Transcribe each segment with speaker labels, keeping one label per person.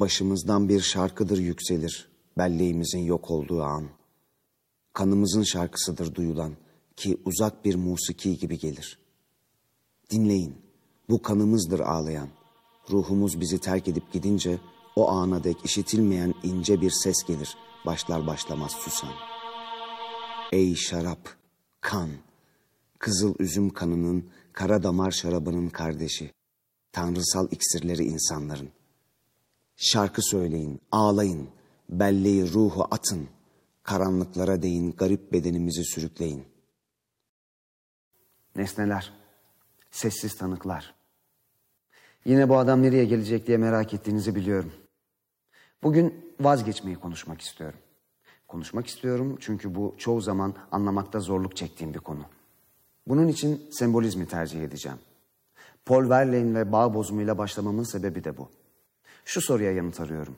Speaker 1: Başımızdan bir şarkıdır yükselir, belleğimizin yok olduğu an. Kanımızın şarkısıdır duyulan ki uzak bir musiki gibi gelir. Dinleyin, bu kanımızdır ağlayan. Ruhumuz bizi terk edip gidince o ana dek işitilmeyen ince bir ses gelir, başlar başlamaz susan. Ey şarap, kan, kızıl üzüm kanının, kara damar şarabının kardeşi, tanrısal iksirleri insanların. Şarkı söyleyin, ağlayın, belleği ruhu atın, karanlıklara değin, garip bedenimizi sürükleyin.
Speaker 2: Nesneler, sessiz tanıklar. Yine bu adam nereye gelecek diye merak ettiğinizi biliyorum. Bugün vazgeçmeyi konuşmak istiyorum. Konuşmak istiyorum çünkü bu çoğu zaman anlamakta zorluk çektiğim bir konu. Bunun için sembolizmi tercih edeceğim. Paul Verlaine ve bağ bozumuyla başlamamın sebebi de bu. Şu soruya yanıt arıyorum.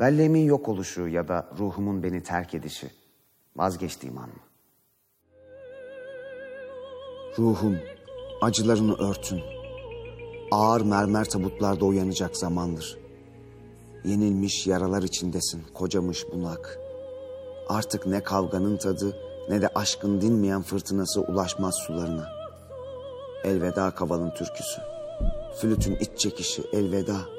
Speaker 2: Belleğimin yok oluşu ya da ruhumun beni terk edişi vazgeçtiğim an mı?
Speaker 1: Ruhum, acılarını örtün. Ağır mermer tabutlarda uyanacak zamandır. Yenilmiş yaralar içindesin, kocamış bunak. Artık ne kavganın tadı ne de aşkın dinmeyen fırtınası ulaşmaz sularına. Elveda kavalın türküsü. Flütün iç çekişi elveda.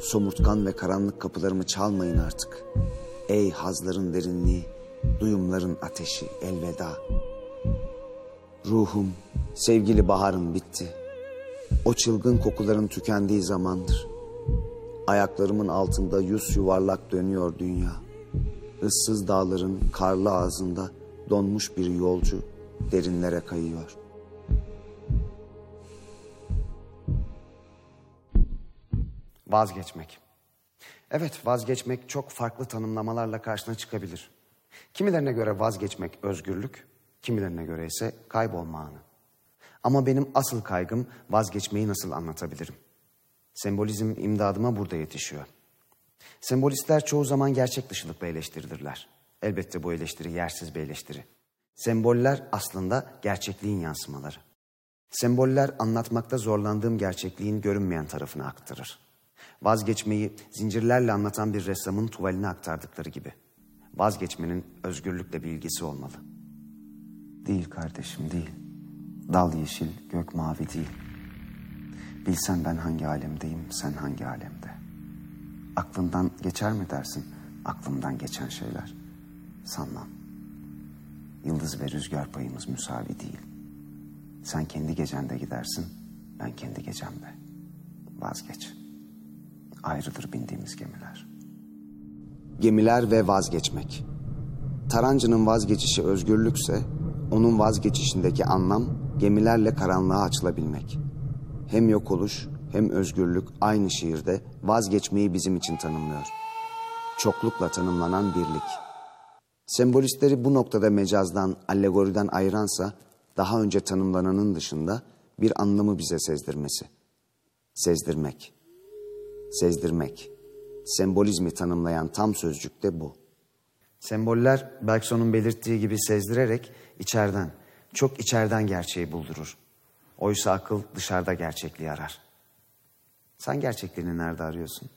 Speaker 1: Somurtkan ve karanlık kapılarımı çalmayın artık. Ey hazların derinliği, duyumların ateşi elveda. Ruhum, sevgili baharım bitti. O çılgın kokuların tükendiği zamandır. Ayaklarımın altında yüz yuvarlak dönüyor dünya. Issız dağların karlı ağzında donmuş bir yolcu derinlere kayıyor.
Speaker 2: Vazgeçmek. Evet vazgeçmek çok farklı tanımlamalarla karşına çıkabilir. Kimilerine göre vazgeçmek özgürlük, kimilerine göre ise kaybolma anı. Ama benim asıl kaygım vazgeçmeyi nasıl anlatabilirim? Sembolizm imdadıma burada yetişiyor. Sembolistler çoğu zaman gerçek dışılıkla eleştirilirler. Elbette bu eleştiri yersiz bir eleştiri. Semboller aslında gerçekliğin yansımaları. Semboller anlatmakta zorlandığım gerçekliğin görünmeyen tarafını aktarır. Vazgeçmeyi zincirlerle anlatan bir ressamın tuvaline aktardıkları gibi. Vazgeçmenin özgürlükle bir ilgisi olmalı. Değil kardeşim değil. Dal yeşil, gök mavi değil. Bilsen ben hangi alemdeyim, sen hangi alemde. Aklından geçer mi dersin aklımdan geçen şeyler? Sanmam. Yıldız ve rüzgar payımız müsavi değil. Sen kendi gecende gidersin, ben kendi gecemde. Vazgeç. Ayrıdır bindiğimiz gemiler.
Speaker 1: Gemiler ve vazgeçmek. Tarancı'nın vazgeçişi özgürlükse, onun vazgeçişindeki anlam gemilerle karanlığa açılabilmek. Hem yok oluş hem özgürlük aynı şiirde vazgeçmeyi bizim için tanımlıyor. Çoklukla tanımlanan birlik. Sembolistleri bu noktada mecazdan, allegoriden ayıransa daha önce tanımlananın dışında bir anlamı bize sezdirmesi. Sezdirmek. Sezdirmek. Sembolizmi tanımlayan tam sözcük de bu.
Speaker 2: Semboller Bergson'un belirttiği gibi sezdirerek içeriden, çok içeriden gerçeği buldurur. Oysa akıl dışarıda gerçekliği arar. Sen gerçekliğini nerede arıyorsun?